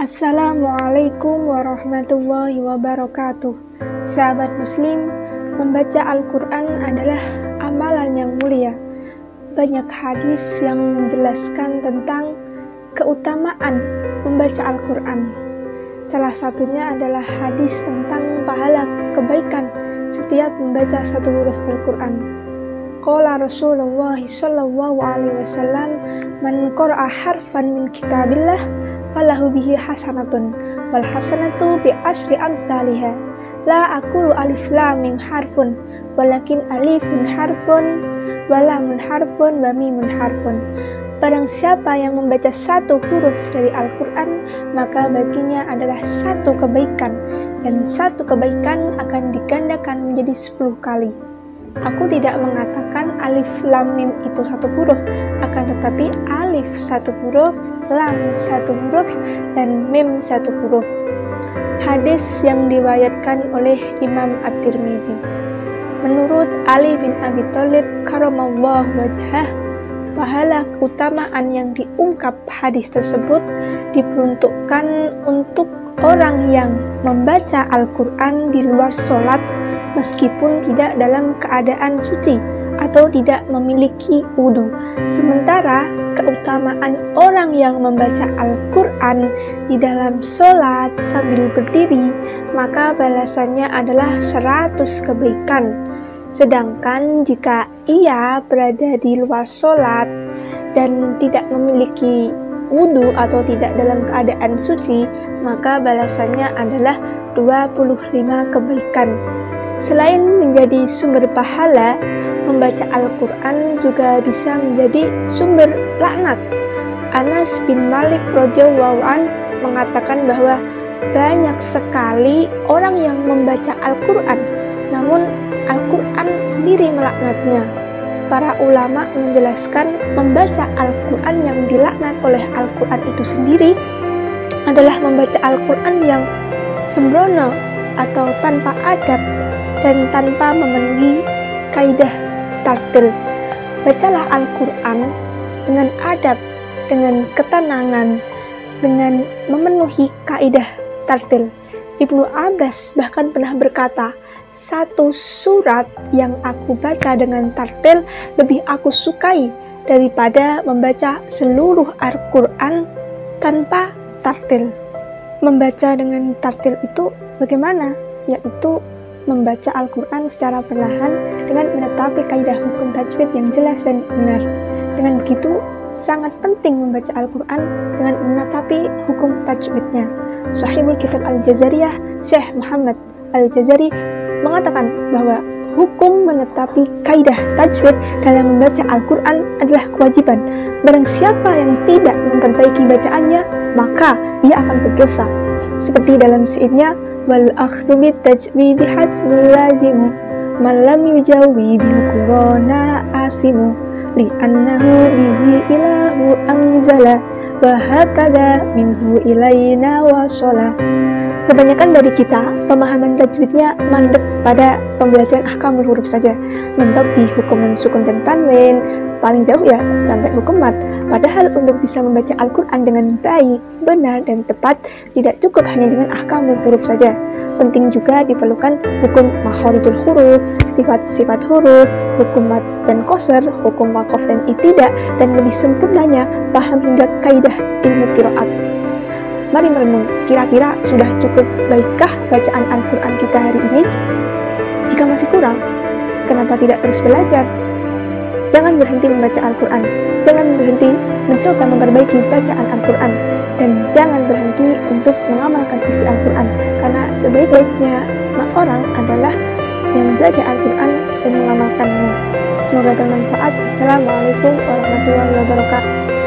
Assalamualaikum warahmatullahi wabarakatuh. Sahabat Muslim, membaca Al-Quran adalah amalan yang mulia. Banyak hadis yang menjelaskan tentang keutamaan membaca Al-Quran. Salah satunya adalah hadis tentang pahala kebaikan setiap membaca satu huruf Al-Quran. Qala Rasulullah sallallahu alaihi wasallam man qara'a harfan min kitabillah falahu bihi hasanatun wal hasanatu bi asri amsalihha la aqulu alif lam mim harfun walakin alifun harfun walamun harfun wa mimun harfun Barang siapa yang membaca satu huruf dari Al-Quran, maka baginya adalah satu kebaikan, dan satu kebaikan akan digandakan menjadi sepuluh kali. Aku tidak mengatakan alif lam mim itu satu huruf, akan tetapi alif satu huruf, lam satu huruf, dan mim satu huruf. Hadis yang diwayatkan oleh Imam At-Tirmizi. Menurut Ali bin Abi Thalib karamallahu wajhah, pahala keutamaan yang diungkap hadis tersebut diperuntukkan untuk orang yang membaca Al-Quran di luar sholat meskipun tidak dalam keadaan suci atau tidak memiliki wudhu. Sementara keutamaan orang yang membaca Al-Quran di dalam sholat sambil berdiri, maka balasannya adalah 100 kebaikan. Sedangkan jika ia berada di luar sholat dan tidak memiliki wudhu atau tidak dalam keadaan suci, maka balasannya adalah 25 kebaikan. Selain menjadi sumber pahala, membaca Al-Quran juga bisa menjadi sumber laknat. Anas bin Malik radhiyallahu an mengatakan bahwa banyak sekali orang yang membaca Al-Quran, namun Al-Quran sendiri melaknatnya. Para ulama menjelaskan membaca Al-Quran yang dilaknat oleh Al-Quran itu sendiri adalah membaca Al-Quran yang sembrono atau tanpa adab dan tanpa memenuhi kaidah tartil. Bacalah Al-Quran dengan adab, dengan ketenangan, dengan memenuhi kaidah tartil. Ibnu Abbas bahkan pernah berkata, satu surat yang aku baca dengan tartil lebih aku sukai daripada membaca seluruh Al-Quran tanpa tartil. Membaca dengan tartil itu bagaimana? Yaitu membaca Al-Quran secara perlahan dengan menetapi kaidah hukum tajwid yang jelas dan benar. Dengan begitu, sangat penting membaca Al-Quran dengan menetapi hukum tajwidnya. Sahibul Kitab Al-Jazariyah, Syekh Muhammad Al-Jazari mengatakan bahwa hukum menetapi kaidah tajwid dalam membaca Al-Quran adalah kewajiban. Barang siapa yang tidak memperbaiki bacaannya, maka ia akan berdosa. Seperti dalam syairnya, wal akhdhu bit tajwidi hajmul lazimu man lam yujawidi qurana asimu li annahu bihi ilahu anzala wa Kebanyakan dari kita, pemahaman tajwidnya mandek pada pembelajaran ahkamul huruf saja. Mentok di hukuman sukun dan tanwin, paling jauh ya sampai hukum mat. Padahal untuk bisa membaca Al-Quran dengan baik, benar, dan tepat, tidak cukup hanya dengan ahkamul huruf saja. Penting juga diperlukan hukum makhorijul huruf, sifat-sifat huruf, hukum mat dan koser, hukum wakof dan itidak, dan lebih sempurnanya paham hingga kaidah ilmu kiroat. Mari merenung, kira-kira sudah cukup baikkah bacaan Al-Quran kita hari ini? Jika masih kurang, kenapa tidak terus belajar? Jangan berhenti membaca Al-Quran, jangan berhenti mencoba memperbaiki bacaan Al-Quran, dan jangan berhenti untuk mengamalkan isi Al-Quran, karena sebaik-baiknya orang adalah yang belajar Al-Quran dan mengamalkannya. Semoga bermanfaat. Assalamualaikum warahmatullahi wabarakatuh.